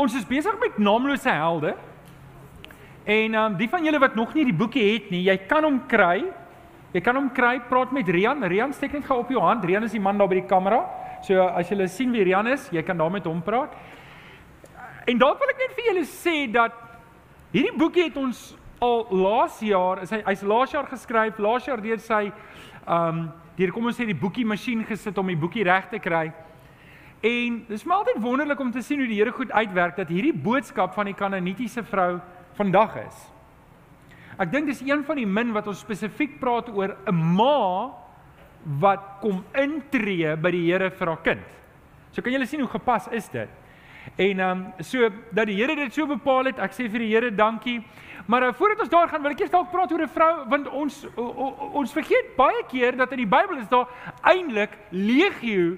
ons is besig met naamlose helde. En ehm um, die van julle wat nog nie die boekie het nie, jy kan hom kry. Jy kan hom kry. Praat met Rian. Rian steek net gou op jou hand. Rian is die man daar by die kamera. So as jy sien wie Rian is, jy kan daar met hom praat. En dalk wil ek net vir julle sê dat hierdie boekie het ons al laas jaar, is hy hy's laas jaar geskryf, laas jaar deur sy ehm um, deur kom ons sê die boekie masjien gesit om die boekie reg te kry. En dis maar altyd wonderlik om te sien hoe die Here goed uitwerk dat hierdie boodskap van die Kanaanitiese vrou vandag is. Ek dink dis een van die min wat ons spesifiek praat oor 'n ma wat kom intree by die Here vir haar kind. So kan julle sien hoe gepas is dit. En ehm um, so dat die Here dit so bepaal het, ek sê vir die Here dankie. Maar uh, voordat ons daar gaan, wil ek eers dalk praat oor 'n vrou want ons o, o, ons vergeet baie keer dat in die Bybel is daar eintlik legio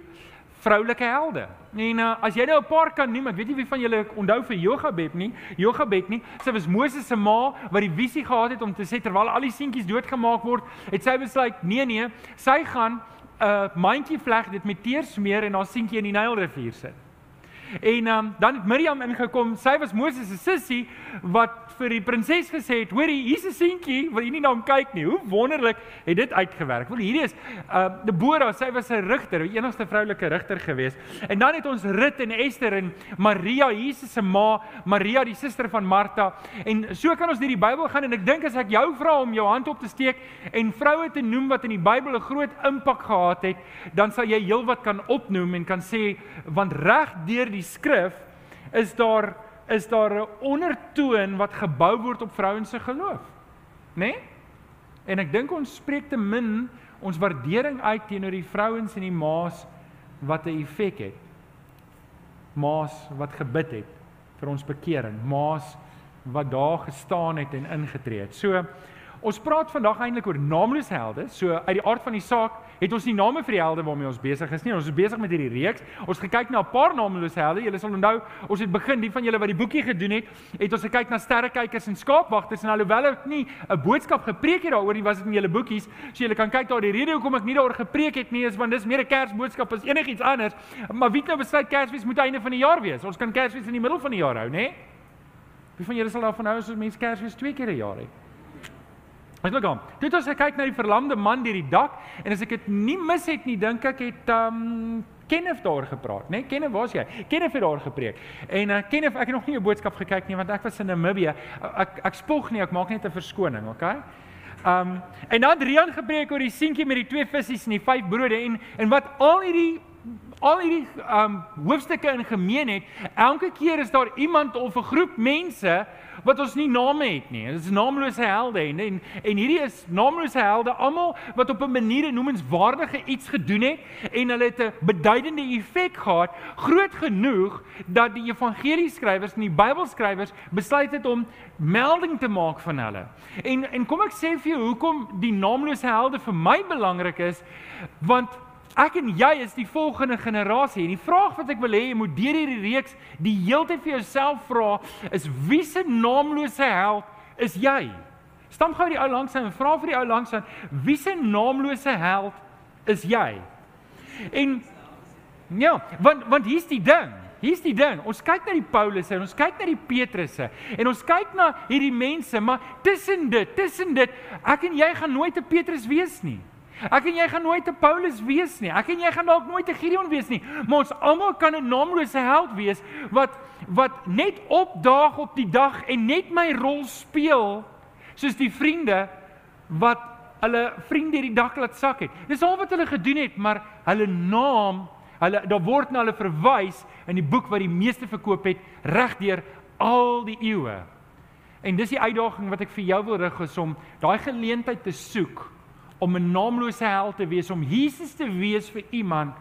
vroulike helde. En uh, as jy nou 'n paar kan noem, ek weet nie wie van julle onthou vir Jogabed nie, Jogabed nie. Sy was Moses se ma wat die visie gehad het om te sê terwyl al die seentjies doodgemaak word, het sy besluit, nee nee, sy gaan 'n uh, mandjie vleg dit met teer smeer en haar seentjie in die Nylrivier sit. En um, dan het Miriam ingekom. Sy was Moses se sussie wat vir die prinses gesê het: "Hoorie, hier's 'n seentjie, wil jy nie na hom kyk nie?" Hoe wonderlik het dit uitgewerk. Wel hierdie is uh Deborah, sy was 'n rigter, die enigste vroulike rigter gewees. En dan het ons Rut en Esther en Maria, Jesus se ma, Maria die suster van Martha. En so kan ons deur die Bybel gaan en ek dink as ek jou vra om jou hand op te steek en vroue te noem wat in die Bybel 'n groot impak gehad het, dan sal jy heelwat kan opnoem en kan sê want reg deur die skrif is daar is daar 'n ondertoon wat gebou word op vrouens se geloof. Né? Nee? En ek dink ons spreek te min ons waardering uit teenoor die vrouens en die ma's wat 'n effek het. Ma's wat gebid het vir ons bekering, ma's wat daar gestaan het en ingetree het. So Ons praat vandag eintlik oor naamlose helde. So uit die aard van die saak het ons nie name vir die helde waarmee ons besig is nie. Ons is besig met hierdie reeks. Ons gekyk na 'n paar naamlose helde. Julle sal onthou, ons het begin die van julle wat die boekie gedoen het, het ons gekyk na sterrekykers en skaapwagters en alhoewel ek nie 'n boodskap gepreek het daaroor nie, was dit in julle boekies. So julle kan kyk daar die rede hoekom ek nie daaroor gepreek het nie is want dis meer 'n Kersboodskap as enigiets anders. Maar wie het nou besluit Kersfees moet einde van die jaar wees? Ons kan Kersfees in die middel van die jaar hou, né? Wie van julle sal daarvan hou as mense Kersfees twee keer 'n jaar het? Ek loop aan. Dit as ek kyk na die verlamde man deur die dak en as ek dit nie mis het nie, dink ek het um Kenneth daar gepraat, né? Nee? Kenneth, waar's jy? Kenneth het daar gepreek. En uh, Kenneth, ek het nog nie 'n boodskap gekyk nie want ek was in Namibië. Ek ek spog nie, ek maak net 'n verskoning, okay? Um en dan Rian gepreek oor die seentjie met die twee visse en die vyf brode en en wat al hierdie al hierdie um hoofstukke in gemeen het, elke keer is daar iemand of 'n groep mense wat ons nie name het nie. Dit is naamlose helde en en, en hierdie is naamlose helde almal wat op 'n manier noemenswaardige iets gedoen het en hulle het 'n beduidende effek gehad, groot genoeg dat die evangelieskrywers en die Bybelskrywers besluit het om melding te maak van hulle. En en kom ek sê vir jou hoekom die naamlose helde vir my belangrik is, want Ek en jy is die volgende generasie en die vraag wat ek wil hê jy moet deur hierdie reeks die hele tyd vir jouself vra is wie se naamlose held is jy? Stam gou die ou langs aan en vra vir die ou langs aan wie se naamlose held is jy? En ja, want want hier's die ding. Hier's die ding. Ons kyk na die Paulusse en ons kyk na die Petrusse en ons kyk na hierdie mense, maar tussen dit, tussen dit, ek en jy gaan nooit 'n Petrus wees nie. Ek en jy gaan nooit 'n Paulus wees nie. Ek en jy gaan dalk nooit 'n Gideon wees nie. Maar ons almal kan 'n naamlose held wees wat wat net opdaag op die dag en net my rol speel soos die vriende wat hulle vriende hierdie dag laat sak het. Dis al wat hulle gedoen het, maar hulle naam, hulle daar word na hulle verwys in die boek wat die meeste verkoop het regdeur al die eeue. En dis die uitdaging wat ek vir jou wil rig is om daai geleentheid te soek om 'n naamlose held te wees, om Jesus te wees vir iemand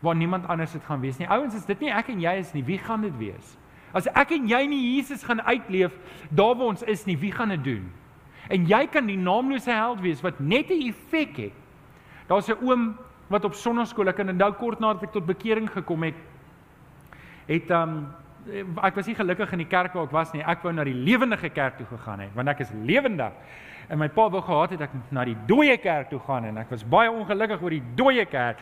waar niemand anders dit gaan wees nie. Ouens, is dit nie ek en jy is nie, wie gaan dit wees? As ek en jy nie Jesus gaan uitleef daar waar ons is nie, wie gaan dit doen? En jy kan die naamlose held wees wat net 'n effek het. Daar's 'n oom wat op sonnaskool, ek kan onthou kort nadat ek tot bekering gekom het, het um ek was nie gelukkig in die kerk waar ek was nie. Ek wou na die lewendige kerk toe gegaan het want ek is lewendig. En my pa wou gehad het ek na die dooie kerk toe gaan en ek was baie ongelukkig oor die dooie kerk.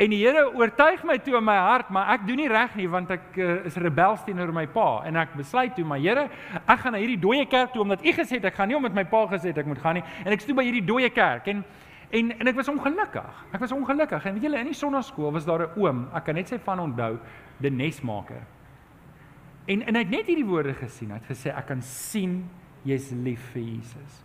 En die Here oortuig my toe in my hart, maar ek doen nie reg nie want ek uh, is rebels teenoor my pa en ek besluit toe, maar Here, ek gaan na hierdie dooie kerk toe omdat U gesê het ek gaan nie omdat my pa gesê het ek moet gaan nie en ek stoep by hierdie dooie kerk en En en ek was ongelukkig. Ek was ongelukkig. En weet julle in die sonnaskool was daar 'n oom, ek kan net sy van onthou, die nesmaker. En en hy het net hierdie woorde gesien. Hy het gesê ek kan sien jy's lief vir Jesus.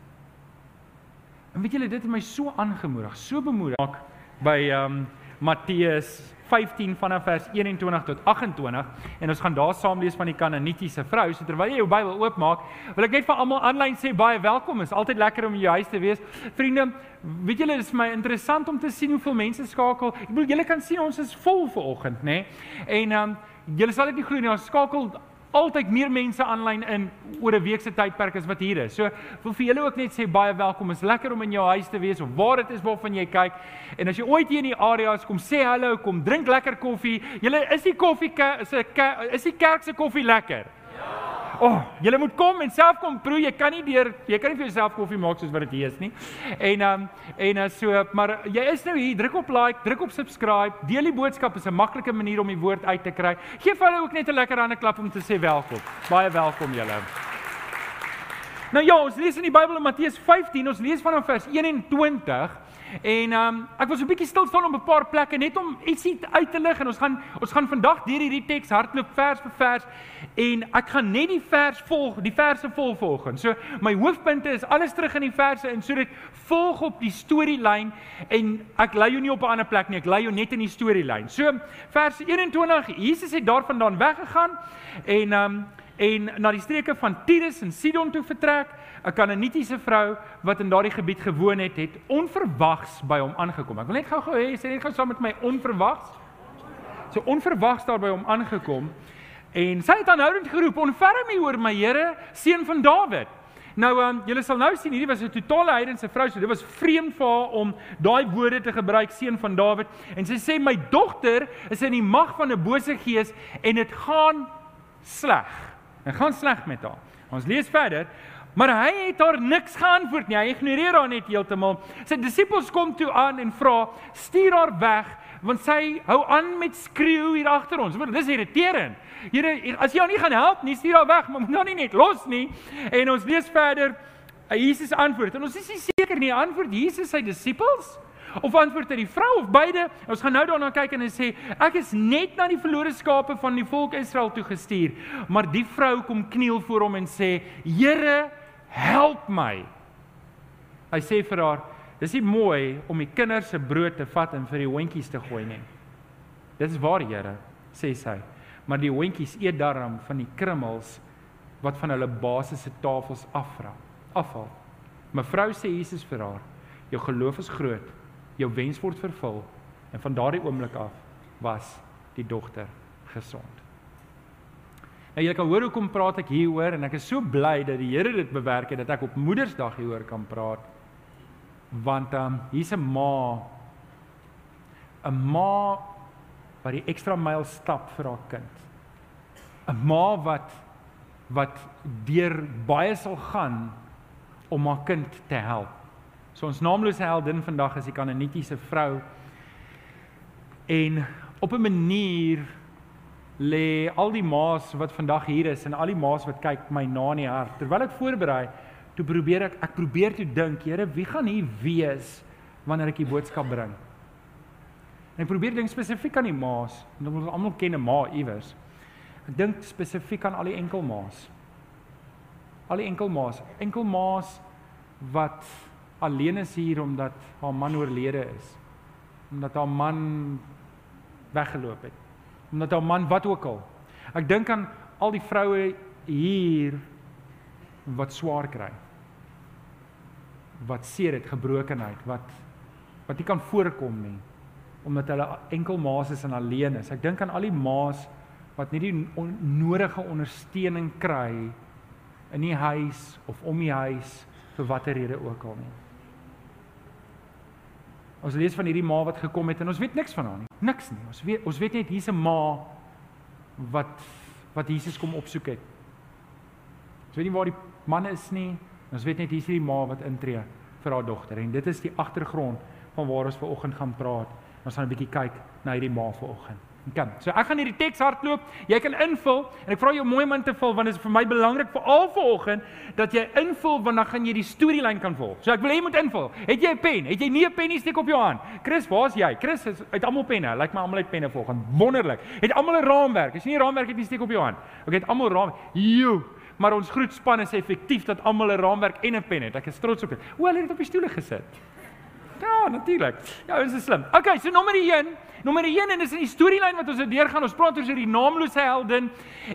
En weet julle dit het my so aangemoedig, so bemoedig by ehm um, Matteus 15 vanaf vers 21 tot 28 en ons gaan daar saam lees van die Kanaanitiese vrou. So terwyl jy jou Bybel oopmaak, wil ek net vir almal aanlyn sê baie welkom. Is altyd lekker om in jou huis te wees. Vriende, weet julle dis vir my interessant om te sien hoeveel mense skakel. Ek bedoel julle kan sien ons is vol vanoggend, nê? Nee? En ehm um, julle sal dit nie glo nie, ons skakel altyd meer mense aanlyn in oor 'n week se tydperk as wat hier is. So wil vir julle ook net sê baie welkom. Is lekker om in jou huis te wees of waar dit is waarvan jy kyk. En as jy ooit hier in die area is, kom sê hallo, kom drink lekker koffie. Julle is die koffie is 'n is die kerk se koffie lekker? O, oh, jy moet kom en self kom proe. Jy kan nie deur jy kan nie vir jouself koffie maak soos wat dit hier is nie. En um en uh, so, maar jy is nou hier, druk op like, druk op subscribe. Deel die boodskap is 'n maklike manier om die woord uit te kry. Geef hulle ook net 'n lekker hande klap om te sê welkom. Baie welkom julle. Nou ja, ons lees in die Bybel in Matteus 15, ons lees vanaf vers 21. En ehm um, ek was 'n bietjie stil staan op 'n paar plekke net om ietsie uit te lig en ons gaan ons gaan vandag deur hierdie teks hardloop vers vir vers en ek gaan net die vers volg, die verse volg volgens. So my hoofpunte is alles terug in die verse en so dit volg op die storielyn en ek lei jou nie op 'n ander plek nie, ek lei jou net in die storielyn. So vers 21, Jesus het daarvandaan weggegaan en ehm um, en na die streke van Tyrus en Sidon toe vertrek. 'n Kanaanitiese vrou wat in daardie gebied gewoon het, het onverwags by hom aangekom. Ek wil net gou-gou hê, sê net gou saam met my onverwags. So onverwags daar by hom aangekom en sy het aanhoudend geroep: "Onferm U oor my Here, seun van Dawid." Nou, um, julle sal nou sien hierdie was 'n totale heidense vrou, so dit was vreemd vir haar om daai woorde te gebruik, seun van Dawid. En sy sê: "My dogter is in die mag van 'n bose gees en dit gaan sleg." Dit gaan sleg met haar. Ons lees verder. Maar hy het haar niks geantwoord nie. Hy ignoreer haar net heeltemal. Sy disippels kom toe aan en vra: "Stuur haar weg, want sy hou aan met skreeu hier agter ons." Want dis irriterend. Here, as jy haar nie gaan help nie, stuur haar weg, maar moet nou nie net los nie. En ons lees verder. Jesus antwoord. En ons is nie seker nie, antwoord Jesus sy disippels? Of antwoord hy die vrou of beide? Ons gaan nou daarna kyk en hy sê ek is net na die verlore skape van die volk Israel toe gestuur. Maar die vrou kom kniel voor hom en sê: "Here, help my." Hy sê vir haar: "Dis nie mooi om die kinders se brood te vat en vir die hondjies te gooi nie." Dit is waar, Here, sê sy. Maar die hondjies eet darm van die krummels wat van hulle basiese tafels afra. Afval. Mevrou sê Jesus vir haar: "Jou geloof is groot jou wens word vervul en van daardie oomblik af was die dogter gesond. Nou jy kan hoor hoekom praat ek hieroor en ek is so bly dat die Here dit bewerk het dat ek op Moedersdag hieroor kan praat. Want ehm um, hier's 'n ma 'n ma wat die ekstra myl stap vir haar kind. 'n Ma wat wat deur baie sal gaan om haar kind te help. So ons naamlose heldin vandag is die Kanaanitiese vrou. En op 'n manier lê al die maas wat vandag hier is en al die maas wat kyk my na in die hart. Terwyl ek voorberei, toe probeer ek ek probeer toe dink, Here, wie gaan hier wees wanneer ek die boodskap bring? En ek probeer dink spesifiek aan die maas, want ons almal ken 'n ma iewers. Ek dink spesifiek aan al die enkelmaas. Al die enkelmaas, enkelmaas wat alleen is hier omdat haar man oorlede is. Omdat haar man weggeloop het. Omdat haar man wat ook al. Ek dink aan al die vroue hier wat swaar kry. Wat seer het, gebrokenheid, wat wat nie kan voorkom nie omdat hulle enkel maas is en alleen is. Ek dink aan al die maas wat nie die on nodige ondersteuning kry in die huis of om die huis vir watter rede ook al nie. Ons lees van hierdie ma wat gekom het en ons weet niks van haar nie. Niks nie. Ons weet ons weet net hier's 'n ma wat wat Jesus kom opsoek het. Ons weet nie waar die man is nie. Ons weet net hier is die ma wat intree vir haar dogter en dit is die agtergrond van waar ons ver oggend gaan praat. Ons gaan 'n bietjie kyk na hierdie ma ver oggend. Kan. So ek gaan hierdie teks hardloop. Jy kan invul en ek vra jou mooi man te vul want dit is vir my belangrik vir al vanoggend dat jy invul want dan gaan jy die storielyn kan volg. So ek wil hê jy moet invul. Het jy 'n pen? Het jy nie 'n pen nie, steek op jou hand. Chris, waar's jy? Chris is uit almal penne. Lyk like my almal het penne volgens. Wonderlik. Het almal 'n raamwerk? As jy nie raamwerk het nie, steek op jou hand. Ek het almal raam. Jo. Maar ons groetspan is effektief dat almal 'n raamwerk en 'n pen het. Ek is trots op dit. O, hulle het op die stoele gesit. Ja, natuurlik. Ja, ons is slim. Okay, so nommer 1. Nommer 1 en dis in die storielyn wat ons deur gaan. Ons praat oor hierdie naamlose heldin.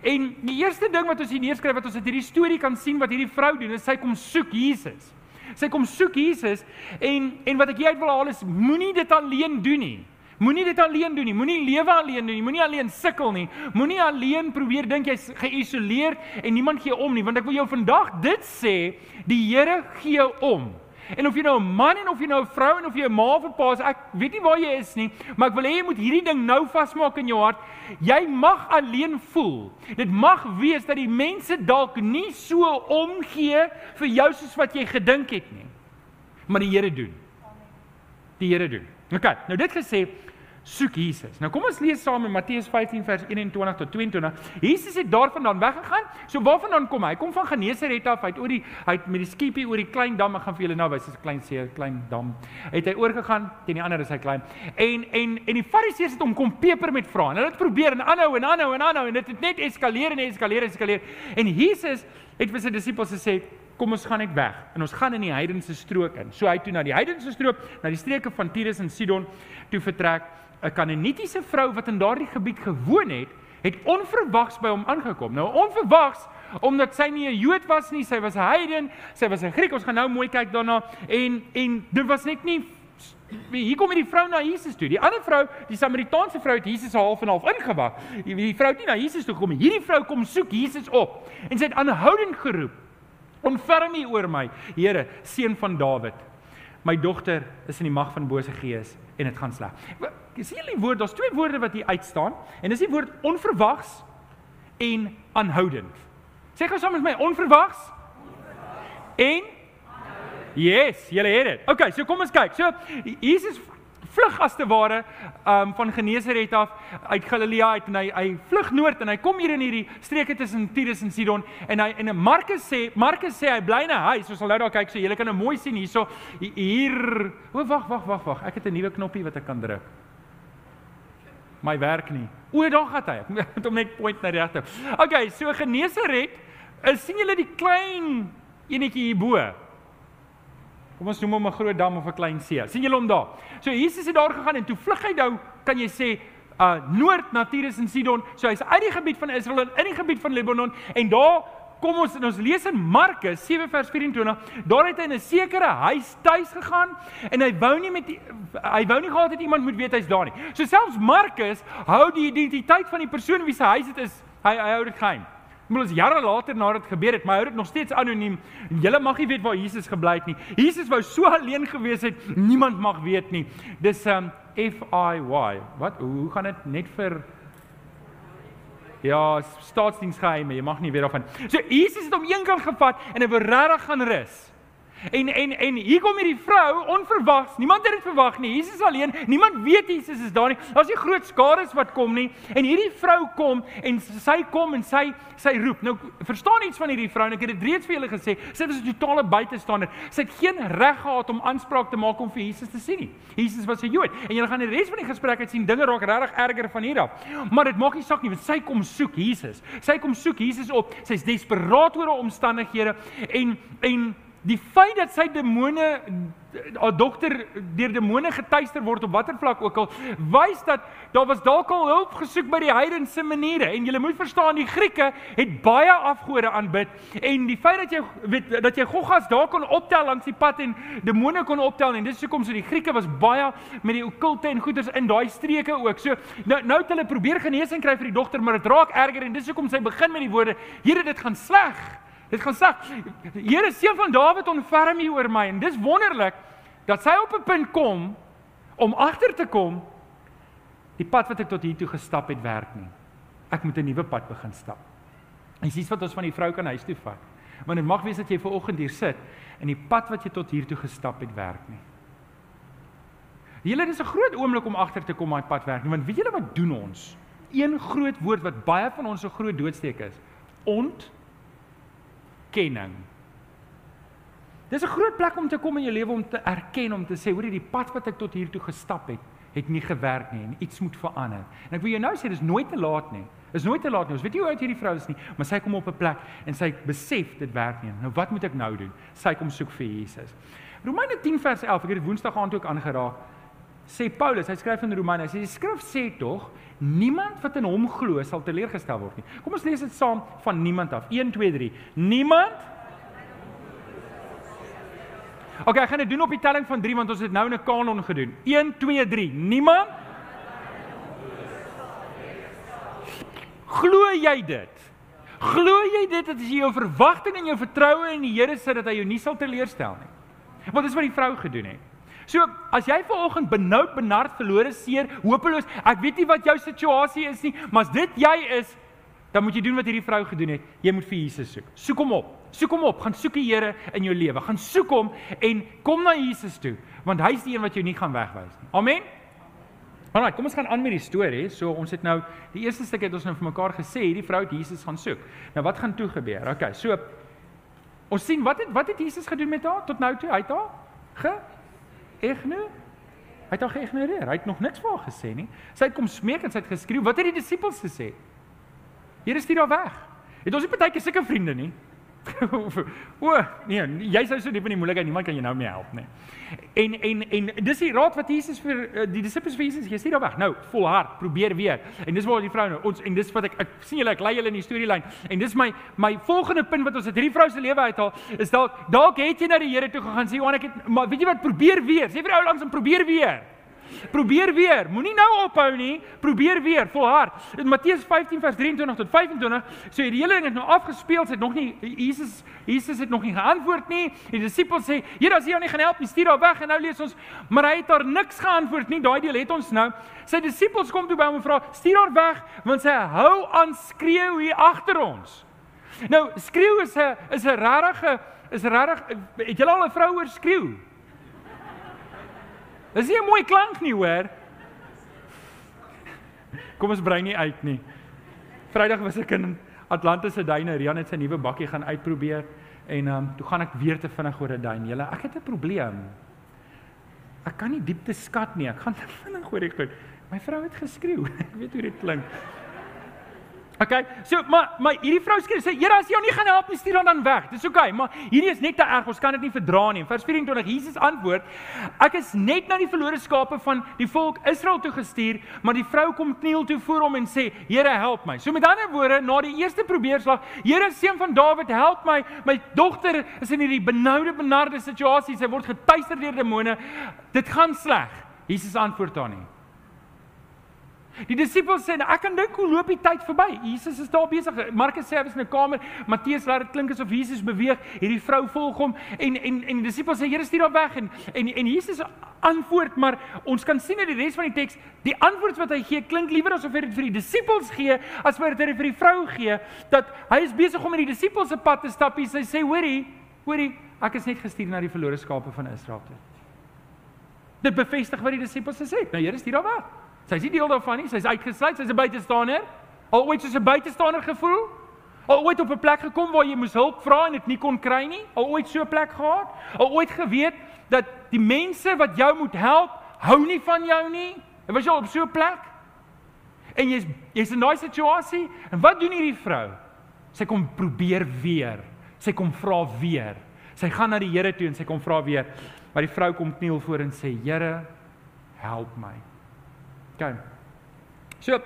En die eerste ding wat ons hier neerskryf wat ons uit hierdie storie kan sien wat hierdie vrou doen, is sy kom soek Jesus. Sy kom soek Jesus en en wat ek jy uit wil haal is moenie dit alleen doen nie. Moenie dit alleen doen nie. Moenie lewe alleen doen nie. Moenie alleen sukkel nie. Moenie alleen probeer dink jy's geïsoleer en niemand gee om nie, want ek wil jou vandag dit sê, die Here gee om. En of jy nou 'n man en of jy nou 'n vrou en of jy 'n ma of 'n pa is, ek weet nie waar jy is nie, maar ek wil hê jy moet hierdie ding nou vasmaak in jou hart. Jy mag alleen voel. Dit mag wees dat die mense dalk nie so omgee vir jou soos wat jy gedink het nie. Maar die Here doen. Die Here doen. OK, nou dit gesê, soek Jesus. Nou kom ons lees saam in Matteus 15 vers 21 tot 22. Jesus het daarvandaan weggegaan. So waarvandaan kom hy? Hy kom van Genesaret af. Hy het oor die hy het met die skiepie oor die klein dam, ek gaan vir julle nou wys, dis 'n klein see, klein dam. Het hy oorgegaan teen die ander is hy klein. En en en die Fariseërs het hom kom peper met vra. En hulle het probeer en aanhou en aanhou en aanhou en dit het net eskaleer en eskaleer en eskaleer. En Jesus het vir sy disippels gesê Kom ons gaan net weg en ons gaan in die heidense strook in. So hy toe na die heidense strook, na die streke van Tyrus en Sidon toe vertrek. 'n Kanaanitiese vrou wat in daardie gebied gewoon het, het onverwags by hom aangekom. Nou onverwags omdat sy nie 'n Jood was nie, sy was 'n heiden, sy was 'n Griek. Ons gaan nou mooi kyk daarna en en dit was net nie hier kom hierdie vrou na Jesus toe. Die ander vrou, die Samaritaanse vrou het Jesus half en half ingewag. Die vrou het nie na Jesus toe gekom nie. Hierdie vrou kom soek Jesus op en sy het aanhoudend geroep: "Ontferm U oor my, Here, seun van Dawid. My dogter is in die mag van bose gees en dit gaan sleg." Jy sien die woord, daar's twee woorde wat hier uitstaan en dis die woord onverwags en aanhoudend. Sê gou saam met my onverwags en Yes, julle het dit. Okay, so kom ons kyk. So Jesus vlug as te ware um van Genesaret af uit Galilea uit en hy hy vlug noord en hy kom hier in hierdie streke tussen Tyrus en Sidon en hy en Markus sê Markus sê hy bly in 'n huis. Ons sal nou daar kyk so julle kan nou mooi sien hierso hier. O wag wag wag wag. Ek het 'n nuwe knoppie wat ek kan druk my werk nie. O, daar gaan hy. Ek moet hom net point na regte. Okay, so Genesaret, is sien julle die klein enetjie hierbo? Kom ons noem hom 'n groot dam of 'n klein see. sien julle hom daar? So Jesus het daar gegaan en toe vlug hy nou, kan jy sê, uh noord na Tyrus en Sidon. So hy's uit die gebied van Israel en in die gebied van Libanon en daar kom ons en ons lees in Markus 7 vers 24, daar het hy in 'n sekere huis tuis gegaan en hy wou nie met die, hy wou nie gehad het iemand moet weet hy's daar nie. So selfs Markus hou die identiteit van die persoon wie se huis dit is, hy hy hou dit geheim. Moet ons jare later nadat dit gebeur het, maar hy hou dit nog steeds anoniem. Julle mag nie weet waar Jesus gebly het nie. Jesus wou so alleen gewees het, niemand mag weet nie. Dis um F I Y. Wat hoe gaan dit net vir Ja, staatsdiensgeheime, jy mag nie weet daarvan. So Jesus het hom eenkant gevat en hy wou regtig gaan rus. En en en hier kom hierdie vrou onverwags. Niemand het dit verwag nie. Jesus alleen. Niemand weet Jesus is daar nie. Daar's nie groot skares wat kom nie. En hierdie vrou kom en sy kom en sy sy roep. Nou verstaan iets van hierdie vrou. Ek het dit reeds vir julle gesê. Sy was 'n totale buitestander. Sy het geen reg gehad om aanspraak te maak om vir Jesus te sien nie. Jesus was 'n Jood. En julle gaan die res van die gesprek uit sien dinge raak regtig erger van hier af. Maar dit maak nie saak nie want sy kom soek Jesus. Sy kom soek Jesus op. Sy's desperaat oor haar omstandighede en en Die feit dat sy demone haar dogter deur demone getuister word op watter vlak ook al wys dat daar was dalk al hulp gesoek by die heidense maniere. En jy moet verstaan die Grieke het baie afgode aanbid. En die feit dat jy weet dat jy goggas daar kon optel langs die pad en demone kon optel en dis hoekom so die Grieke was baie met die okkulte en goeders in daai streke ook. So nou nou het hulle probeer genesing kry vir die dogter maar dit raak erger en dis hoekom sy begin met die woorde Here dit gaan sleg Dit gaan sê, Here, seun van Dawid, ontferm U oor my. En dis wonderlik dat sy op 'n punt kom om agter te kom die pad wat ek tot hier toe gestap het werk nie. ek moet 'n nuwe pad begin stap. En dis wat ons van die vrou kan huis toe vat. Want dit mag wees dat jy ver oggend hier sit en die pad wat jy tot hier toe gestap het werk nie. Julle dis 'n groot oomblik om agter te kom my pad werk nie, want weet julle wat doen ons? Een groot woord wat baie van ons so groot doodsteek is. Ontkenning. Dis 'n groot plek om te kom in jou lewe om te erken om te sê, hoor jy die pad wat ek tot hier toe gestap het, het nie gewerk nie en iets moet verander. En ek wil jou nou sê dis nooit te laat nie. Is nooit te laat nie. Ons weet nie hoe oud hierdie vrou is nie, maar sy kom op 'n plek en sy besef dit werk nie. Nou wat moet ek nou doen? Sy kom soek vir Jesus. Romeine 10 vers 11, ek het dit Woensdag aand ook aangeraak. Sê Paulus, hy skryf in Romeine, hy sê die skrif sê tog niemand wat in hom glo sal teleurgestel word nie. Kom ons lees dit saam van niemand af. 1 2 3. Niemand OK, ek gaan dit doen op die telling van 3 want ons het nou 'n kanon gedoen. 1 2 3. Niemand Glo jy dit? Glo jy dit dat as jy jou verwagting en jou vertroue in die Here sit dat hy jou nie sal teleurstel nie? Want dis wat die vrou gedoen het. So, as jy vanoggend benoud, benard, verlore, seer, hopeloos, ek weet nie wat jou situasie is nie, maar as dit jy is, dan moet jy doen wat hierdie vrou gedoen het. Jy moet vir Jesus soek. Soek hom op. Soek hom op. Gaan soek die Here in jou lewe. Gaan soek hom en kom na Jesus toe, want hy's die een wat jou nie gaan wegwys nie. Amen. Alraai, kom ons gaan aan met die storie. So ons het nou die eerste stuk het ons nou vir mekaar gesê, hierdie vrou het Jesus gaan soek. Nou wat gaan toe gebeur? Okay, so ons sien wat het wat het Jesus gedoen met haar tot nou toe? Hy het haar ge ignoreer. Hy het haar geïgnoreer. Hy het nog niks vir haar gesê nie. Sy het kom smeek en sy het geskreeu. Wat het die disippels gesê? Here stuur haar weg. Het ons nie partykeer sulke vriende nie? o, nee, jy sou so diep in die moeilikheid, niemand kan jou nou mee help nie. En en en dis die raad wat Jesus vir uh, die disippels vir Jesus gee, stuur haar weg. Nou, volhard, probeer weer. En dis waar die vrou nou ons en dis wat ek ek sien julle ek lei julle in die storielyn. En dis my my volgende punt wat ons uit hierdie vrou se lewe uithaal, is dalk dalk het jy na die Here toe gegaan sê Johan ek het maar weet jy wat probeer weer. Sê vir ou langs om probeer weer. Probeer weer. Moenie nou ophou nie. Probeer weer. Volhard. In Matteus 15 vers 23 tot 25 sê so die hele ding het nou afgespeel. Sy het nog nie Jesus Jesus het nog nie geantwoord nie. Die disippels sê: "Here, as jy nie gaan help nie, stuur haar weg." En nou lees ons, maar hy het haar niks geantwoord nie. Daai deel het ons nou. Sy disippels kom toe by hom en vra: "Stuur haar weg, want sy hou aan skreeu hier agter ons." Nou, skreeu is 'n is 'n regte is regtig het jy al 'n vrou hoor skreeu? Dis nie 'n mooi klank nie, hoor. Kom ons brei nie uit nie. Vrydag was ek in Atlantis se duine. Rian het sy nuwe bakkie gaan uitprobeer en ehm um, toe gaan ek weer te vinnig oor 'n duin. Julle, ek het 'n probleem. Ek kan nie diepte skat nie. Ek gaan te vinnig oor die goed. My vrou het geskreeu. Ek weet hoe dit klink. Okay. So maar maar hierdie vrou sê sê Here as jy jou nie gaan help nie stuur hom dan weg. Dis okay, maar hierdie is net te erg. Ons kan dit nie verdra nie. Vers 24 Jesus antwoord: Ek is net na die verlore skape van die volk Israel toe gestuur, maar die vrou kom kniel toe voor hom en sê: Here help my. So met ander woorde, na die eerste probeerslag, Here seun van Dawid, help my. My dogter is in hierdie benoude benarde situasie. Sy word getuister deur demone. Dit gaan sleg. Jesus antwoord haar nie. Die disippels sê, "Ek kan dink hoe loop die tyd verby. Jesus is daar besig. Markus sê hy is in 'n kamer. Matteus laat dit klink asof Jesus beweeg. Hierdie vrou volg hom en en en die disippels sê, "Here, stuur haar weg." En en en Jesus antwoord, maar ons kan sien in die res van die teks, die antwoord wat hy gee klink liewer asof hy dit vir die disippels gee as wat hy dit vir die vrou gee, dat hy is besig om in die disippels se pad te stap. Hy sê, "Hoorie, hoorie, ek is net gestuur na die verlore skape van Israel toe." Dit bevestig wat die disippels gesê het. Nou, Here, stuur haar weg. Sy's nie deel daarvan nie. Sy's uitgesluit. Sy's 'n buitestander. Al ooit soos 'n buitestander gevoel? Al ooit op 'n plek gekom waar jy moes hulp vra en dit nie kon kry nie? Al ooit so 'n plek gehad? Al ooit geweet dat die mense wat jou moet help, hou nie van jou nie? En was jy al op so 'n plek? En jy's jy's in daai situasie en wat doen hierdie vrou? Sy kom probeer weer. Sy kom vra weer. Sy gaan na die Here toe en sy kom vra weer. Maar die vrou kom kniel voor en sê: "Here, help my." Okay. So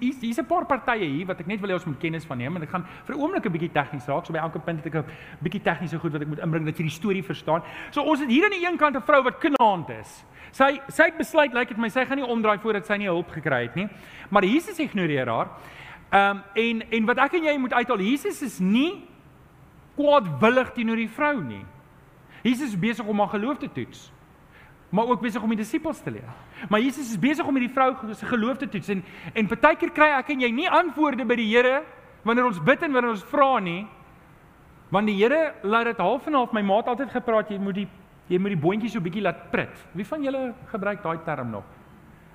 hier's hier's 'n paar partye hier wat ek net wil hê ons moet kennis van neem en ek gaan vir 'n oomblik 'n bietjie tegnies raak. So by elke punt het ek 'n bietjie tegniese goed wat ek moet inbring dat jy die storie verstaan. So ons het hier aan die een kant 'n vrou wat knaand is. Sy sy het besluit lyk like dit my sy gaan nie omdraai voordat sy nie hulp gekry het nie. Maar Jesus ignoreer haar. Ehm um, en en wat ek en jy moet uithaal, Jesus is nie kwaadwillig teenoor die vrou nie. Jesus is besig om haar geloof te toets. Maar ook besig om die disippels te leer. Maar Jesus is besig om hierdie vrou se geloof te toets en en partykeer kry ek en jy nie antwoorde by die Here wanneer ons bid en wanneer ons vra nie. Want die Here laat dit half en half. My ma het altyd gepraat jy moet die jy moet die boontjie so bietjie laat prit. Wie van julle gebruik daai term nog?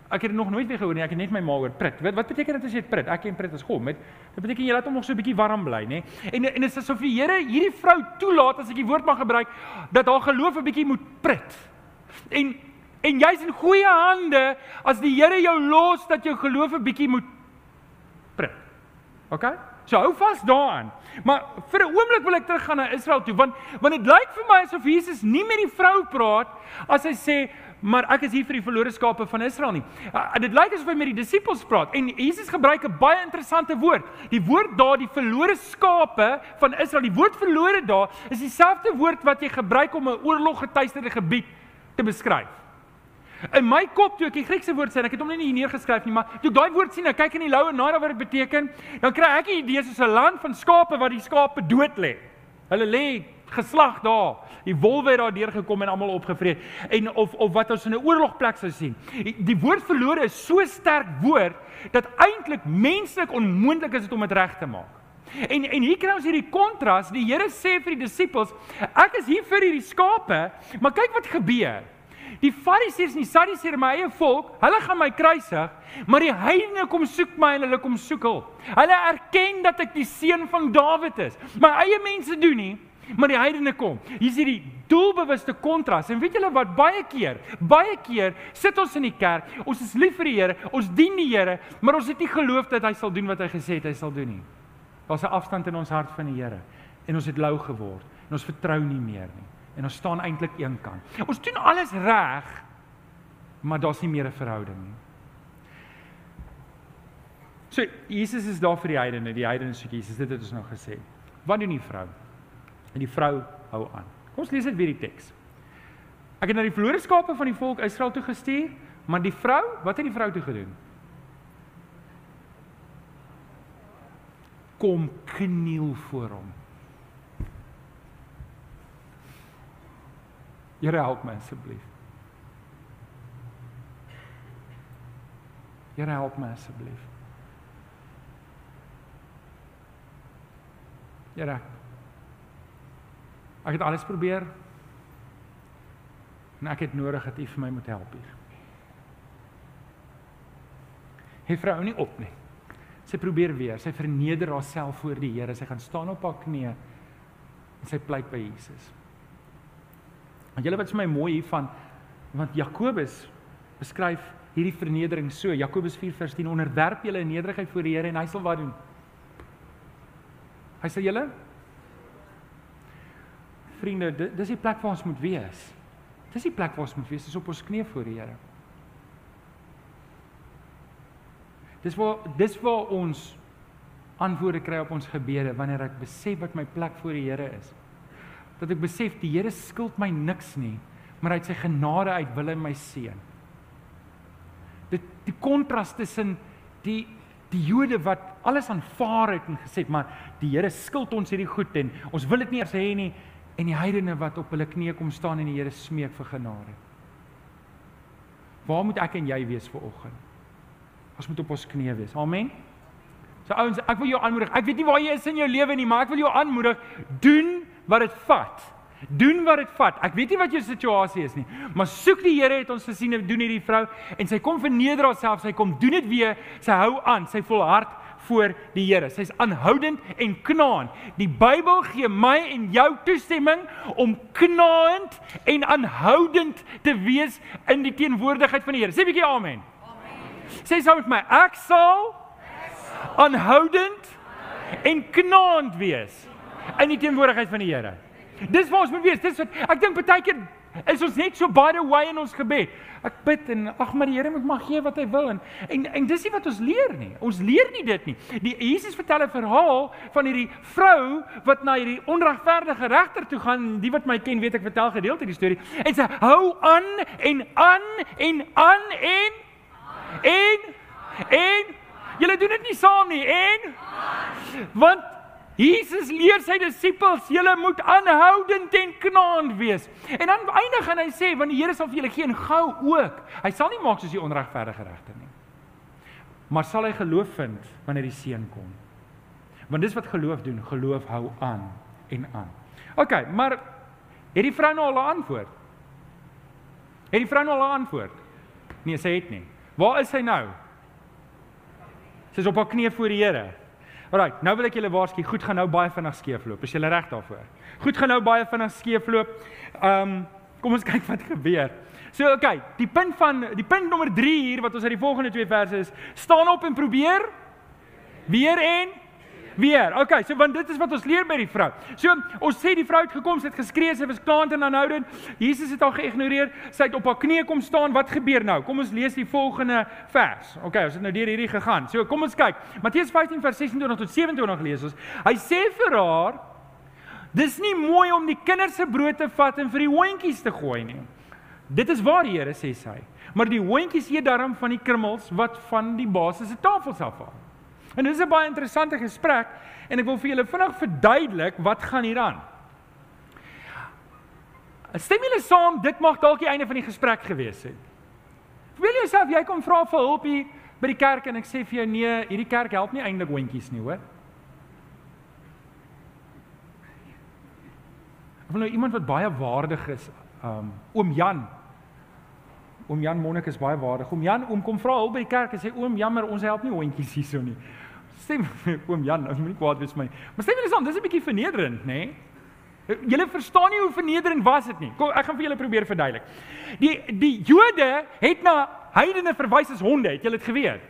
Ek het dit nog nooit weer gehoor nie. Ek het net my ma hoor prit. Wat wat beteken dit as jy prit? Ek ken prit as God. Met dit beteken jy laat hom nog so 'n bietjie warm bly, nê? En en dit is asof die Here hierdie vrou toelaat as ek die woord mag gebruik dat haar geloof 'n bietjie moet prit. En en jy's in goeie hande as die Here jou los dat jou geloof 'n bietjie moet prit. OK? So hou vas daaraan. Maar vir 'n oomblik wil ek teruggaan na Israel toe want want dit lyk vir my asof Jesus nie met die vrou praat as hy sê maar ek is hier vir die verlore skape van Israel nie. Uh, dit lyk asof hy met die disippels praat en Jesus gebruik 'n baie interessante woord. Die woord daar die verlore skape van Israel, die woord verlore daar is dieselfde woord wat jy gebruik om 'n oorloggetuisterde gebied te beskryf. In my kop toe ek die Griekse woord sien, ek het hom nie hier neergeskryf nie, maar toe ek daai woord sien, ek kyk in die loue na wat dit beteken, dan kry ek 'n idee soos 'n land van skape wat die skape dood lê. Hulle lê geslag daar. Die wolwe het daar deurgekom en almal opgevreet. En of of wat ons in 'n oorlogplek sou sien. Die, woord verlore is so sterk woord dat eintlik menslik onmoontlik is om dit reg te maak. En en hier kry ons hierdie kontras. Die Here sê vir die disippels, ek is hier vir hierdie skape, maar kyk wat gebeur. Die Fariseërs en die Sadduseërs, my eie volk, hulle gaan my kruisig, maar die heidene kom soek my en hulle kom soek hul. Hulle erken dat ek die seun van Dawid is. My eie mense doen nie, maar die heidene kom. Hier is hierdie doelbewuste kontras. En weet julle wat baie keer, baie keer sit ons in die kerk, ons is lief vir die Here, ons dien die Here, maar ons het nie geloof dat hy sal doen wat hy gesê het hy sal doen nie. Daar's 'n afstand in ons hart van die Here en ons het lou geword en ons vertrou nie meer nie en ons staan eintlik eenkant. Ons doen alles reg, maar daar's nie meer 'n verhouding nie. So Jesus is daar vir die heidene, die heidene soek Jesus, dit het ons nou gesê. Wat doen die vrou? En die vrou hou aan. Kom ons lees net weer die teks. Ek het na die verlore skape van die volk Israel toe gestuur, maar die vrou, wat het die vrou toe gedoen? Kom kniel voor hom. Here help my asseblief. Here help my asseblief. Here. Ek het alles probeer. En ek het nodig dat U vir my moet help hier. Hy vrou nie op nie. Sy probeer weer. Sy verneder haarself voor die Here. Sy gaan staan op haar knieë en sy pleit by Jesus. Want julle wat vir my mooi hiervan want Jakobus beskryf hierdie vernedering so Jakobus 4:10 onderwerp julle in nederigheid voor die Here en hy sal wat doen? Hy sê julle Vriende, dis die plek waar ons moet wees. Dis die plek waar ons moet wees, is op ons knieë voor die Here. Dis waar dis waar ons antwoorde kry op ons gebede wanneer ek besef wat my plek voor die Here is dat ek besef die Here skuld my niks nie, maar hy het sy genade uit wil in my seën. Dit die kontras tussen die die Jode wat alles aanvaar het en gesê het maar die Here skuld ons hierdie goed en ons wil dit nie eers hê nie en die heidene wat op hulle knieë kom staan en die Here smeek vir genade. Waar moet ek en jy wees vir oggend? Ons moet op ons knieë wees. Amen. So ouens, ek wil jou aanmoedig. Ek weet nie waar jy is in jou lewe nie, maar ek wil jou aanmoedig, doen wat dit vat. Doen wat dit vat. Ek weet nie wat jou situasie is nie, maar soek die Here het ons gesien doen hierdie vrou en sy kom verneder haarself, sy kom doen dit weer, sy hou aan, sy volhard voor die Here. Sy's aanhoudend en knaand. Die Bybel gee my en jou toestemming om knaand en aanhoudend te wees in die teenwoordigheid van die Here. Sê 'n bietjie amen. Sê saam met my, ek sal aanhoudend en knaand wees in die teenwoordigheid van die Here. Dis waar ons moet wees. Dis wat ek dink baie keer is ons net so by the way in ons gebed. Ek bid en ag maar die Here moet maar gee wat hy wil en en, en dis nie wat ons leer nie. Ons leer nie dit nie. Die Jesus vertel 'n verhaal van hierdie vrou wat na hierdie onregverdige regter toe gaan. Die wat my ken, weet ek vertel gedeelte die storie. En sy hou aan en aan en aan en en en julle doen dit nie saam nie. En want Jesus leer sy disippels, julle moet aanhoudend en knaand wees. En dan eindig en hy sê, want die Here sal vir julle gee en gou ook. Hy sal nie maak soos die onregverdige regter nie. Maar sal hy geloof vind wanneer die seën kom? Want dis wat geloof doen, geloof hou aan en aan. OK, maar het die vrou nou al 'n antwoord? Het die vrou nou al 'n antwoord? Nee, sy het nie. Waar is sy nou? Sy is op haar knieë voor die Here. Alraai, nou wil ek julle waarsku, goed gaan nou baie vinnig skeefloop. Is julle reg daarvoor? Goed gaan nou baie vinnig skeefloop. Ehm, um, kom ons kyk wat gebeur. So, okay, die punt van die punt nommer 3 hier wat ons uit die volgende twee verse is, staan op en probeer weer en weer. Okay, so want dit is wat ons leer by die vrou. So ons sê die vrou het gekom, sy het geskree, sy was klaant en aanhoudend. Jesus het haar geïgnoreer. Sy het op haar knieë kom staan. Wat gebeur nou? Kom ons lees die volgende vers. Okay, ons het nou deur hierdie gegaan. So kom ons kyk. Matteus 15 vers 26 tot 27 lees ons. Hy sê vir haar: Dis nie mooi om die kinders se brood te vat en vir die hondjies te gooi nie. Dit is waar Here sê sy. Maar die hondjies eet darm van die krummels wat van die basis se tafels afval. En dit is 'n baie interessante gesprek en ek wil vir julle vinnig verduidelik wat gaan hier aan. Stem julle saam dit mag dalk die einde van die gesprek gewees het. Wil jy self jy kom vra vir hulp hier by die kerk en ek sê vir jou nee, hierdie kerk help nie eintlik hondjies nie, hoor. Of nou iemand wat baie waardig is, um oom Jan. Oom Jan Monnik is baie waardig. Oom Jan, oom kom vra hulp by die kerk en sê oom, jammer, ons help nie hondjies hierso nie stem oom Jan, as moenie kwaad wees vir my. Maar stem julle saam, dis 'n bietjie vernederend, nê? Nee? Julle verstaan nie hoe vernederend was dit nie. Kom, ek gaan vir julle probeer verduidelik. Die die Jode het na heidene verwys as honde, het julle dit geweet?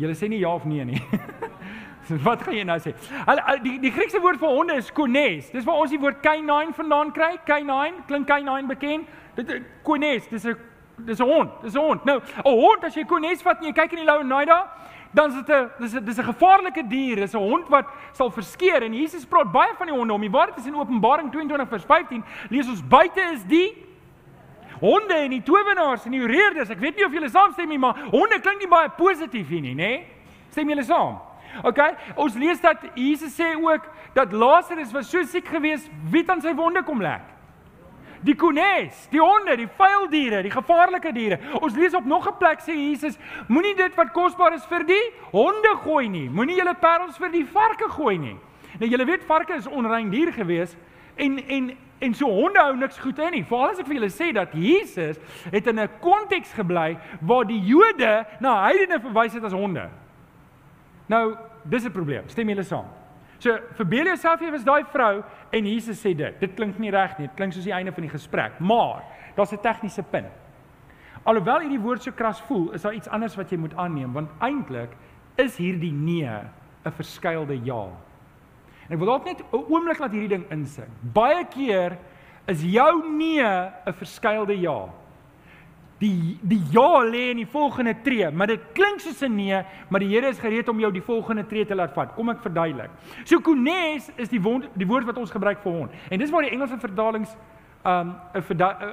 Julle sê nie ja of nee nie. Wat gaan jy nou sê? Hulle die die Griekse woord vir honde is kones. Dis waar ons die woord canine vandaan kry. Canine, klink canine bekend? Dit kones, dis 'n dis 'n hond, dis 'n hond. Nou, 'n hond as jy kones vat en jy kyk in die lou naida, dan is dit 'n dis 'n dis 'n gevaarlike dier. Dis 'n hond wat sal verskeer en Jesus praat baie van die honde om. Die waarheid is in Openbaring 22 vers 15, lees ons buite is die honde en die towenaars en die reerders. Ek weet nie of julle saamstem nie, maar honde klink nie baie positief hier nie, nê? Stem julle saam? OK, ons lees dat Jesus sê ook dat Lazarus was so siek geweest, wie het aan sy wonde kom lek? Die kones, die honde, die vuil diere, die gevaarlike diere. Ons lees op nog 'n plek sê Jesus, moenie dit wat kosbaar is vir die honde gooi nie. Moenie julle parels vir die varke gooi nie. Nou julle weet varke is onrein dier gewees en en en so honde hou niks goed in nie. Veral as ek vir julle sê dat Jesus het in 'n konteks gebly waar die Jode na heidene verwys het as honde. Nou, dis 'n probleem. Stem julle saam? So verbeel jouself jy was daai vrou en Jesus sê dit. Dit klink nie reg nie. Dit klink soos die einde van die gesprek. Maar daar's 'n tegniese punt. Alhoewel hierdie woord so kras voel, is daar iets anders wat jy moet aanneem want eintlik is hierdie nee 'n verskuilde ja. En ek wil dalk net 'n oomblik laat hierdie ding insink. Baie keer is jou nee 'n verskuilde ja. Die die ja lê in die volgende tree, maar dit klink soos 'n nee, maar die Here is gereed om jou die volgende tree te laat vat. Kom ek verduidelik. So kunes is die woord, die woord wat ons gebruik vir hond. En dis waar die Engelse vertalings um 'n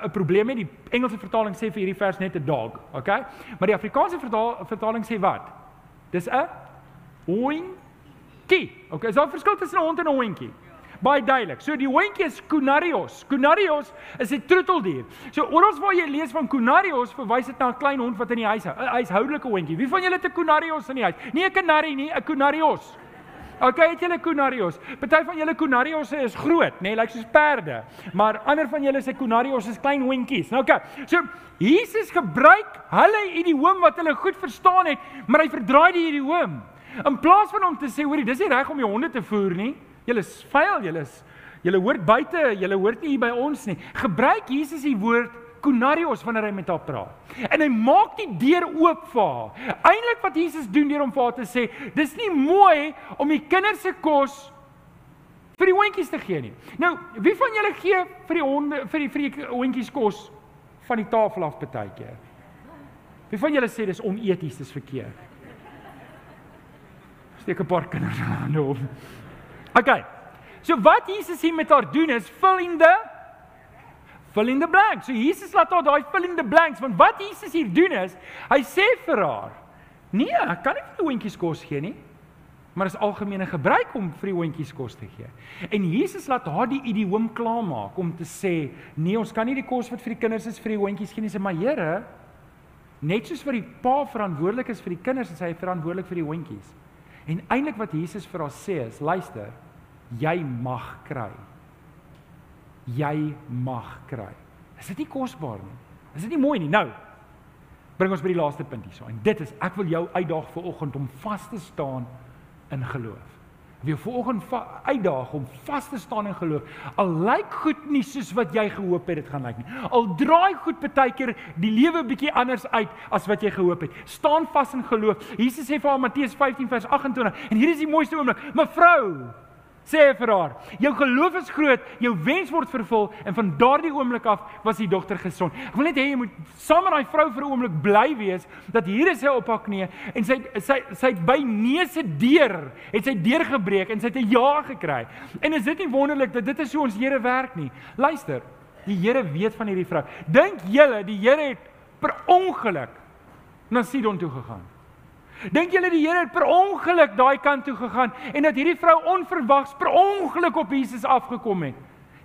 'n probleem het. Die Engelse vertaling sê vir hierdie vers net 'n dog, okay? Maar die Afrikaanse vertaal, vertaling sê wat? Dis 'n hondjie. Okay, is daar 'n verskil tussen 'n hond en 'n hondjie? Baie duidelik. So die hondjie is Kunarios. Kunarios is 'n troeteldier. So oral waar jy lees van Kunarios, verwys dit na 'n klein hond wat in die huis hou. 'n Huishoudelike hondjie. Wie van julle het 'n Kunarios in die huis? Nie 'n kanarie nie, 'n Kunarios. Okay, het julle Kunarios? Party van julle Kunarios is groot, nê, nee, lyk like soos perde. Maar ander van julle se Kunarios is klein hondjies. Nou okay. So Jesus gebruik hulle idiom wat hulle goed verstaan het, maar hy verdraai die idiom. In plaas van om te sê, hoorie, dis nie reg om die honde te voer nie. Julle is vuil, julle is julle hoort buite, julle hoort nie hier by ons nie. Gebruik Jesus die woord kunarios wanneer hy met haar praat. En hy maak die deur oop vir haar. Eindelik wat Jesus doen deur om vir haar te sê, dis nie mooi om die kinders se kos vir die hondjies te gee nie. Nou, wie van julle gee vir die honde vir die vir die hondjies kos van die tafel af baie keer? Wie van julle sê dis oneties, dis verkeerd? Steek 'n paar kinders aan hom. Okay. So wat Jesus hier met haar doen is fill in the fill in the blanks. So Jesus laat haar daai fill in the blanks want wat Jesus hier doen is hy sê vir haar: "Nee, ek kan nie vir die hondjies kos gee nie. Maar dit is algemene gebruik om vir die hondjies kos te gee. En Jesus laat haar die idioom klaarmaak om te sê, nee, ons kan nie die kos wat vir die kinders is vir die hondjies gee nie, sê maar Here, net soos vir die pa verantwoordelik is vir die kinders, is hy verantwoordelik vir die hondjies. En eintlik wat Jesus vir haar sê is, luister, jy mag kry. Jy mag kry. Is dit nie kosbaar nie? Is dit nie mooi nie? Nou bring ons by die laaste punt hierso. En dit is ek wil jou uitdaag vir oggend om vas te staan in geloof. Wie vanoggend uitdaag om vas te staan in geloof. Al lyk goed nie soos wat jy gehoop het dit gaan lyk nie. Al draai goed baie keer die lewe bietjie anders uit as wat jy gehoop het. Staan vas in geloof. Jesus sê vir haar Matteus 15 vers 28 en hier is die mooiste oomblik. Mevrou, sê hy vir haar. Jou geloof is groot, jou wens word vervul en van daardie oomblik af was die dogter gesond. Ek wil net hê jy moet saam met daai vrou vir 'n oomblik bly wees dat hier is sy op haar knie en sy sy sy by neuse deur het sy deurgebreek en sy het 'n ja gekry. En is dit nie wonderlik dat dit is hoe ons Here werk nie? Luister, die Here weet van hierdie vrou. Dink julle die Here het per ongeluk na Sidon toe gegaan? Dink julle die Here het per ongeluk daai kant toe gegaan en dat hierdie vrou onverwags per ongeluk op Jesus afgekom het?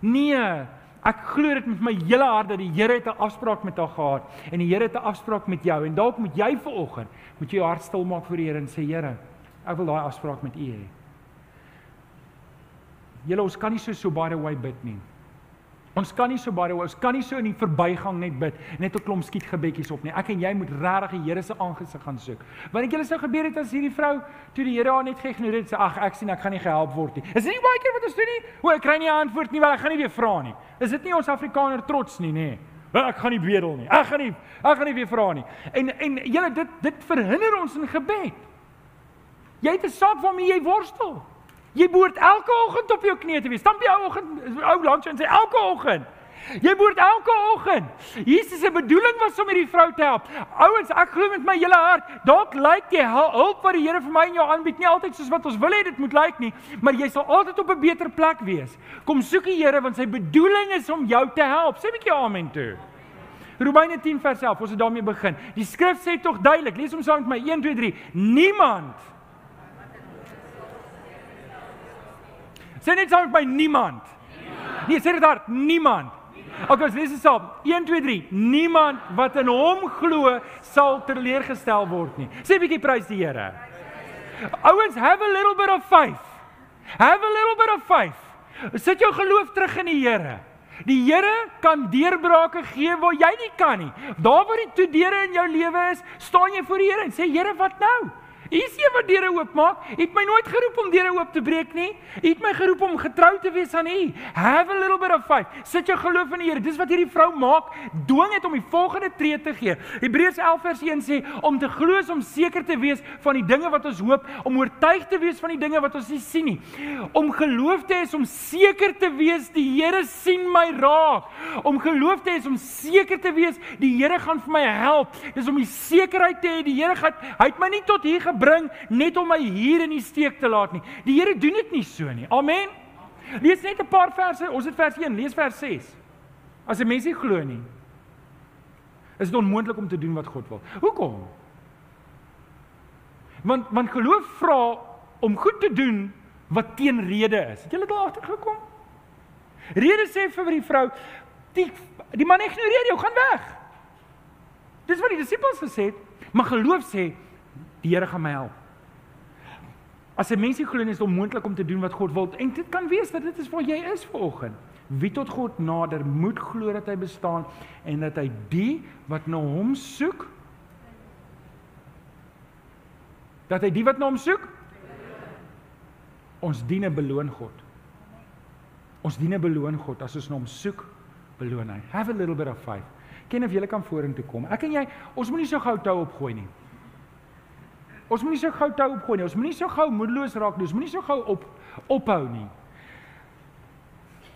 Nee, ek glo dit met my hele hart dat die Here het 'n afspraak met haar gehad en die Here het 'n afspraak met jou en dalk moet jy vanoggend moet jy jou hart stil maak voor die Here en sê Here, ek wil daai afspraak met U hê. Julle ons kan nie so so baie way bid nie. Ons kan nie so baie ons kan nie so in die verbygang net bid net 'n klomp skietgebedjies op nie. Ek en jy moet regtig die Here se aangesig gaan soek. Want ek julle sou gebeur het as hierdie vrou toe die Here haar net geïgnoreer het sê ag ek sien ek gaan nie gehelp word nie. Is dit nie baie keer wat ons doen nie? O ek kry nie 'n antwoord nie, wel ek gaan nie weer vra nie. Is dit nie ons Afrikaner trots nie, nê? Wel ek gaan nie bedel nie. Ek gaan nie ek gaan nie weer vra nie. En en julle dit dit verhinder ons in gebed. Jy het 'n saak waarmee jy worstel. Jy behoort elke oggend op jou knieë te wees. Stamp jy ou oggend ou langs en sê elke oggend. Jy behoort elke oggend. Jesus se bedoeling was om hierdie vrou te help. Ouens, ek glo met my hele hart, dalk lyk jy hulp wat die Here vir my en jou aanbied nie altyd soos wat ons wil hê dit moet lyk nie, maar jy sal altyd op 'n beter plek wees. Kom soek die Here want sy bedoeling is om jou te help. Sê 'n bietjie amen toe. Romeine 10 vers 11, ons het daarmee begin. Die skrif sê tog duidelik, lees hom saam met my 1 2 3. Niemand Sê net saam met my niemand. niemand. Nee, sê dit hard, niemand. Okay, so dis is saam. 1 2 3. Niemand wat in hom glo sal teleurgestel word nie. Sê 'n bietjie prys die Here. Ouens, have a little bit of faith. Have a little bit of faith. Sit jou geloof terug in die Here. Die Here kan deurbrake gee waar jy nie kan nie. Daar waar die toe deure in jou lewe is, staan jy voor die Here en sê Here, wat nou? Is een wat deure oopmaak. U het my nooit geroep om deure oop te breek nie. U het my geroep om getrou te wees aan U. Have a little bit of faith. Sit jou geloof in die Here. Dis wat hierdie vrou maak. Dwing dit om die volgende tree te gee. Hebreërs 11 vers 1 sê om te glo is om seker te wees van die dinge wat ons hoop, om oortuig te wees van die dinge wat ons nie sien nie. Om geloof te hê is om seker te wees die Here sien my raak. Om geloof te hê is om seker te wees die Here gaan vir my help. Dis om die sekerheid te hê die Here gaan hy het my nie tot hier gebring bring net om my hier in die steek te laat nie. Die Here doen dit nie so nie. Amen. Lees net 'n paar verse. Ons het vers 1, lees vers 6. As 'n mens nie glo nie, is dit onmoontlik om te doen wat God wil. Hoekom? Want want geloof vra om goed te doen wat teenrede is. Het julle daar agtergekom? Rede sê vir die vrou, die die man ignoreer jou, gaan weg. Dis wat die disippels gesê het, maar geloof sê Die Here gaan my help. As 'n mens nie glo nie is dit onmoontlik om te doen wat God wil en dit kan wees dat dit is waar jy is vanoggend. Wie tot God nader moet glo dat hy bestaan en dat hy die wat na hom soek dat hy die wat na hom soek ons diene beloon God. Ons diene beloon God as ons na hom soek, beloon hy. Have a little bit of faith. Ken of jy kan vorentoe kom. Ek en jy, ons moenie so gou tou opgooi nie. Ons moenie so gou tou opgooi nie. Ons moenie so gou moedeloos raak nie. Ons moenie so gou op ophou nie.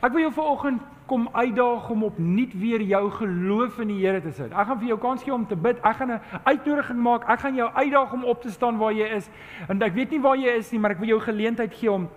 Ek wil jou vanoggend kom uitdaag om opnuut weer jou geloof in die Here te sit. Ek gaan vir jou kans gee om te bid. Ek gaan 'n uitnodiging maak. Ek gaan jou uitdaag om op te staan waar jy is. En ek weet nie waar jy is nie, maar ek wil jou geleentheid gee om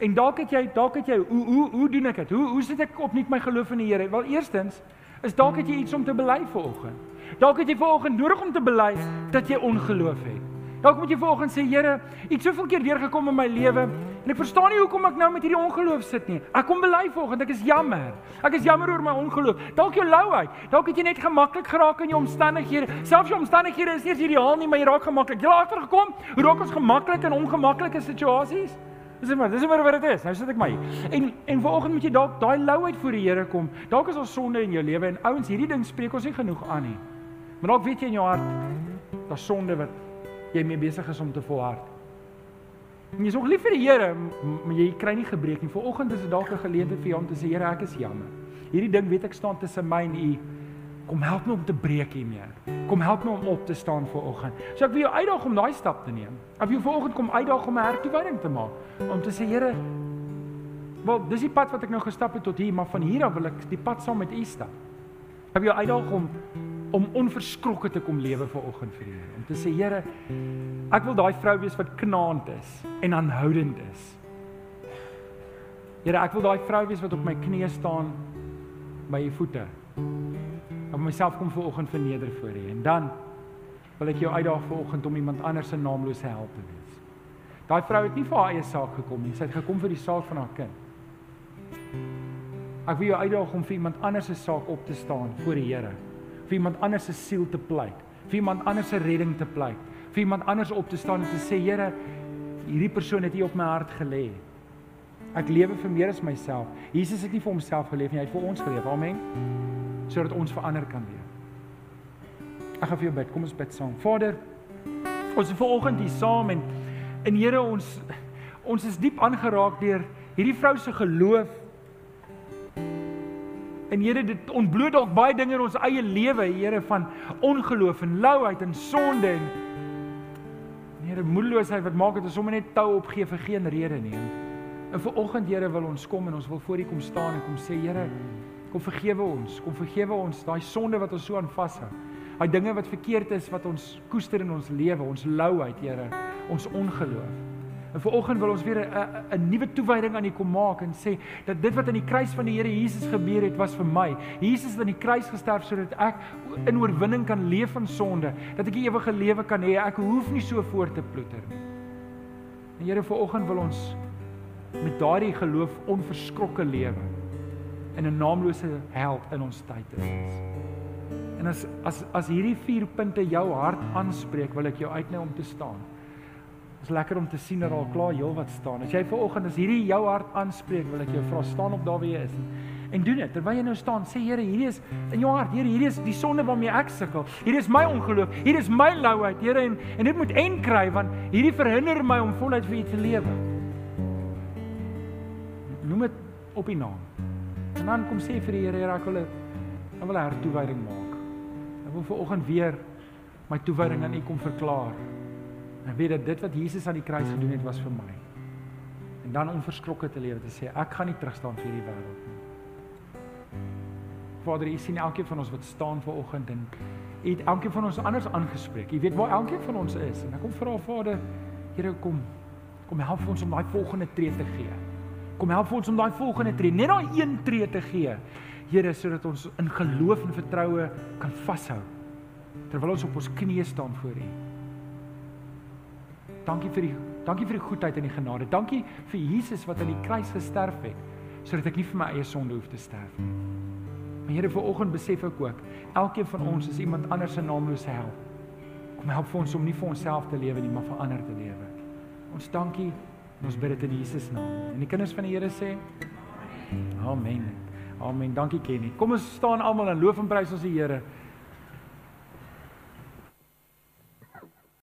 en dalk het jy dalk het jy hoe hoe hoe doen ek dit? Hoe hoe sit ek opnuut my geloof in die Here? Wel eerstens is dalk het jy iets om te bely vanoggend. Dalk het jy vanoggend nodig om te bely dat jy ongeloof het. Dalk moet jy vanoggend sê, Here, ek het soveel keer deurgekom in my lewe en ek verstaan nie hoekom ek nou met hierdie ongeloof sit nie. Ek kom bely vanoggend, ek is jammer. Ek is jammer oor my ongeloof. Dalk jou louheid. Dalk het jy net gemaklik geraak in jou omstandighede. Selfs jou omstandighede is nie ideaal nie, maar jy raak gemaklik. Jy raak agtergekom hoe raak ons gemaklik in ongemaklike situasies? Dis maar, dis maar wat dit is. Nou sit ek my. En en vanoggend moet jy dalk daai louheid voor die Here kom. Dalk is daar sonde in jou lewe en ouens, hierdie ding spreek ons nie genoeg aan nie. Maar dalk weet jy in jou hart daar's sonde wat jy mee besig is om te volhard. En jy's ook lief vir die Here, maar jy kry nie gebreek nie. Vanoggend is dit dalk 'n geleentheid vir jou om te sê, Here, ek is jammer. Hierdie ding weet ek staan tussen my en U. Kom help my om te breek hiermee. Kom help my om op te staan vanoggend. So ek wil jou uitdaag om daai stap te neem. Ek wil jou vanoggend kom uitdaag om 'n hertoewyding te maak. Om te sê, Here, wel, dis die pad wat ek nou gestap het tot hier, maar van hier af wil ek die pad saam met U stap. Ek wil jou uitdaag om om onverskrokke te kom lewe vir oggend vir die Here. Om te sê Here, ek wil daai vrou wees wat knaand is en aanhoudend is. Here, ek wil daai vrou wees wat op my knieë staan by u voete. Om myself kom vir oggend verneder voor u en dan wil ek jou uitdaag vir oggend om iemand anders se naamlose help te wees. Daai vrou het nie vir haar eie saak gekom nie, sy het gekom vir die saak van haar kind. Ek wil jou uitdaag om vir iemand anders se saak op te staan voor die Here vir iemand anders se siel te pleit, vir iemand anders se redding te pleit, vir iemand anders op te staan en te sê Here, hierdie persoon het U op my hart gelê. Ek lewe vir meer as myself. Jesus het nie vir homself geleef nie, hy het vir ons geleef. Amen. Sodat ons verander kan leef. Ek gaan vir jou bid. Kom ons bid saam. Vader, ons is vanoggend hier saam en en Here ons ons is diep aangeraak deur hierdie vrou se geloof En Here, dit ontbloot dalk baie dinge in ons eie lewe, Here, van ongeloof en louheid en sonde en Here, moedeloosheid wat maak dat ons sommer net tou opgee vir geen rede nie. En vir oggend, Here, wil ons kom en ons wil voor U kom staan en kom sê, Here, kom vergewe ons, kom vergewe ons daai sonde wat ons so aan vashou. Daai dinge wat verkeerd is wat ons koester in ons lewe, ons louheid, Here, ons ongeloof. En vanoggend wil ons weer 'n nuwe toewyding aan U kom maak en sê dat dit wat aan die kruis van die Here Jesus gebeur het was vir my. Jesus het aan die kruis gesterf sodat ek in oorwinning kan leef van sonde, dat ek 'n ewige lewe kan hê. Ek hoef nie so voort te ploeter nie. En Here, vanoggend wil ons met daardie geloof onverskrokke lewe in 'n naamlose held in ons tyd is. En as as as hierdie vier punte jou hart aanspreek, wil ek jou uitnooi om te staan. Dit is lekker om te sien dat daar klaar heel wat staan. As jy ver oggend as hierdie jou hart aanspreek, wil ek jou vra staan op daar waar jy is. En doen dit. Terwyl jy nou staan, sê Here, hierdie is in jou hart. Here, hierdie is die sonde waarmee ek sukkel. Hierdie is my ongeloof. Hierdie is my louheid, Here, en en dit moet en kry want hierdie verhinder my om voluit vir U te lewe. Noem dit op U naam. En dan kom sê vir die Here, Here, ek wil ek wil 'n hartoewyding maak. Ek wil ver oggend weer my toewyding aan U kom verklaar. En weet dat dit wat Jesus aan die kruis gedoen het was vir my. En dan onverskrokke te lewe te sê ek gaan nie terugstaan vir hierdie wêreld nie. Vader, U sien elkeen van ons wat staan ver oggend en U het elkeen van ons anders aangespreek. U weet waar elkeen van ons is en ek kom vra Vader, Here kom kom help ons om daai volgende tree te gee. Kom help ons om daai volgende tree, net daai een tree te gee. Here, sodat ons in geloof en vertroue kan vashou terwyl ons op ons knieë staan voor U. Dankie vir die dankie vir die goedheid en die genade. Dankie vir Jesus wat aan die kruis gesterf het sodat ek nie vir my eie sonde hoef te sterf nie. Maar Here, vir oggend besef ek ook, elkeen van ons is iemand anders se naamlose held. Kom help vir ons om nie vir onsself te lewe nie, maar vir ander te lewe. Ons dankie en ons bid dit in Jesus naam. En die kinders van die Here sê Amen. Amen. Dankie Kenny. Kom ons staan almal en loof en prys ons die Here.